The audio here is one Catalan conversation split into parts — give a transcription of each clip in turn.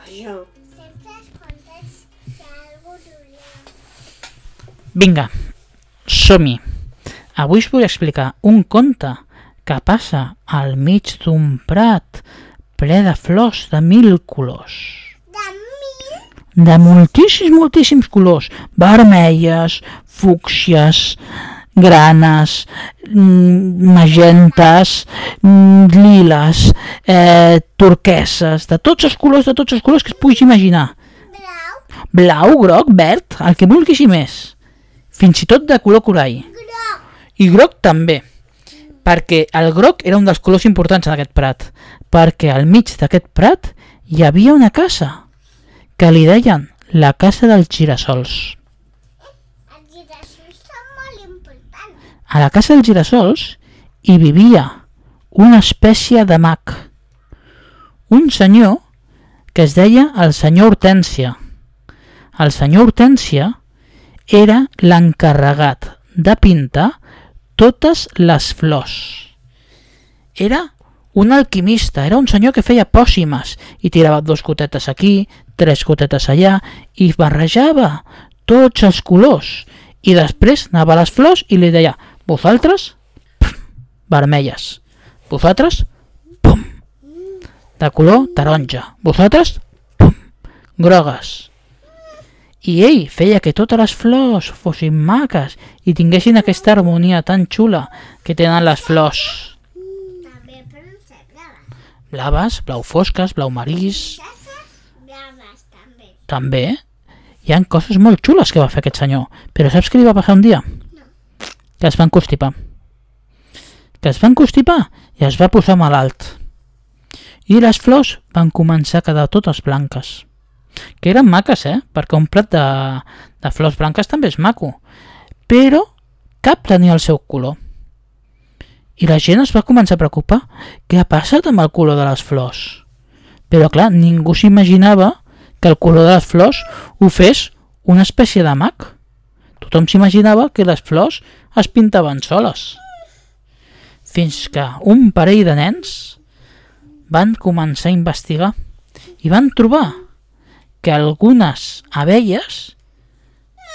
Vaja. Sempre es que algú. Vinga, som-hi. Avui us vull explicar un conte que passa al mig d'un prat ple de flors de mil colors. De mi? De moltíssims, moltíssims colors. Vermelles, fúcsies, granes, mm, magentes, mm, liles, eh, turqueses, de tots els colors, de tots els colors que es puguis imaginar. Blau? Blau, groc, verd, el que vulguis i més. Fins i tot de color corall. Groc? I groc també, perquè el groc era un dels colors importants en aquest prat, perquè al mig d'aquest prat hi havia una casa, que li deien la casa dels girassols. Els girassols són molt importants. A la casa dels girassols hi vivia una espècie de mag, un senyor que es deia el senyor Hortència. El senyor Hortència era l'encarregat de pintar totes les flors. Era un alquimista, era un senyor que feia pòssimes i tirava dos gotetes aquí, tres gotetes allà i barrejava tots els colors i després anava a les flors i li deia vosaltres? Vermelles. Vosaltres? Pum, de color taronja. Vosaltres? Pum, grogues. I ell feia que totes les flors fossin maques i tinguessin aquesta harmonia tan xula que tenen les flors. Blaves. blau fosques, blau marís. Blaves també. també. Hi han coses molt xules que va fer aquest senyor. Però saps què li va passar un dia? Que es van constipar que es van constipar i es va posar malalt. I les flors van començar a quedar totes blanques. Que eren maques, eh? perquè un plat de, de flors blanques també és maco. Però cap tenia el seu color. I la gent es va començar a preocupar. Què ha passat amb el color de les flors? Però clar, ningú s'imaginava que el color de les flors ho fes una espècie de mag. Tothom s'imaginava que les flors es pintaven soles. Fins que un parell de nens van començar a investigar i van trobar que algunes abelles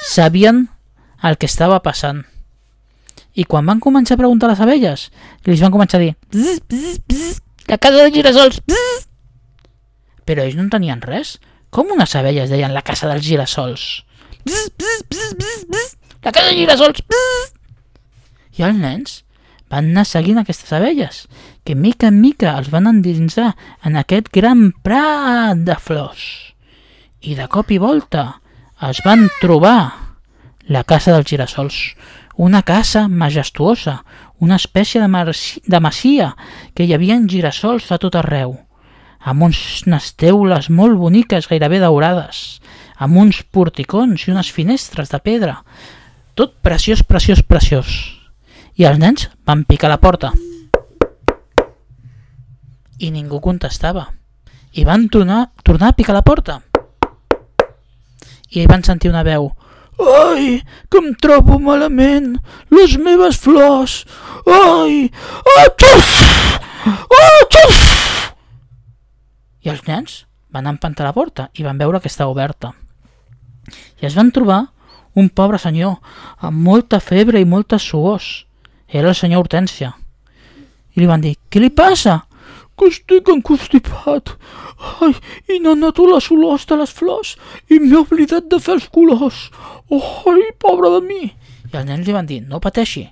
sabien el que estava passant. I quan van començar a preguntar a les abelles, els van començar a dir bzz, bzz, bzz, la casa de girassols, bzz. Però ells no en tenien res. Com unes abelles deien la casa dels girassols? Bzz, bzz, bzz, bzz, bzz, la casa dels girassols, bzz. I els nens van anar seguint aquestes abelles, que mica en mica els van endinsar en aquest gran prat de flors. I de cop i volta es van trobar la casa dels girassols, una casa majestuosa, una espècie de, marci- de masia que hi havia girassols a tot arreu, amb unes teules molt boniques, gairebé daurades, amb uns porticons i unes finestres de pedra, tot preciós, preciós, preciós. I els nens van picar la porta. I ningú contestava. I van tornar, tornar a picar la porta. I van sentir una veu. Ai, que em trobo malament! Les meves flors! Ai! Atxuf! Atxuf! I els nens van empantar la porta i van veure que estava oberta. I es van trobar un pobre senyor amb molta febre i moltes suors. Era el senyor Hortència. I li van dir, què li passa? Que estic enconstipat. Ai, i n'ha anat les olors de les flors i m'he oblidat de fer els colors. Ai, pobre de mi. I els nens li van dir, no pateixi,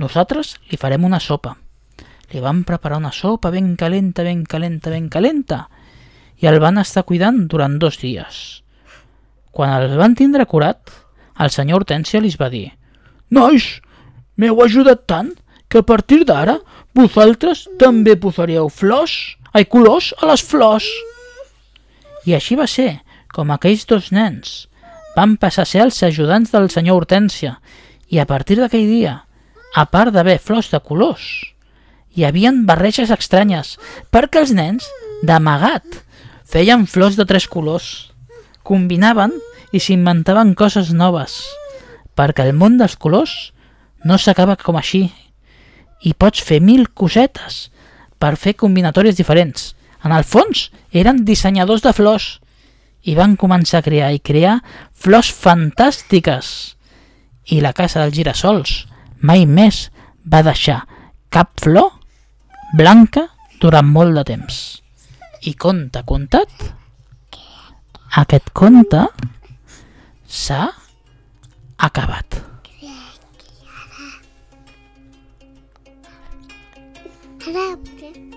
nosaltres li farem una sopa. Li van preparar una sopa ben calenta, ben calenta, ben calenta i el van estar cuidant durant dos dies. Quan el van tindre curat, el senyor Hortència li va dir Nois, m'heu ajudat tant que a partir d'ara vosaltres també posaríeu flors, ai, colors a les flors. I així va ser com aquells dos nens van passar a ser els ajudants del senyor Hortència i a partir d'aquell dia, a part d'haver flors de colors, hi havien barreges estranyes perquè els nens, d'amagat, feien flors de tres colors, combinaven i s'inventaven coses noves, perquè el món dels colors no s'acaba com així i pots fer mil cosetes per fer combinatòries diferents. En el fons, eren dissenyadors de flors i van començar a crear i crear flors fantàstiques. I la casa dels girassols mai més va deixar cap flor blanca durant molt de temps. I conte contat, aquest conte s'ha acabat. Ara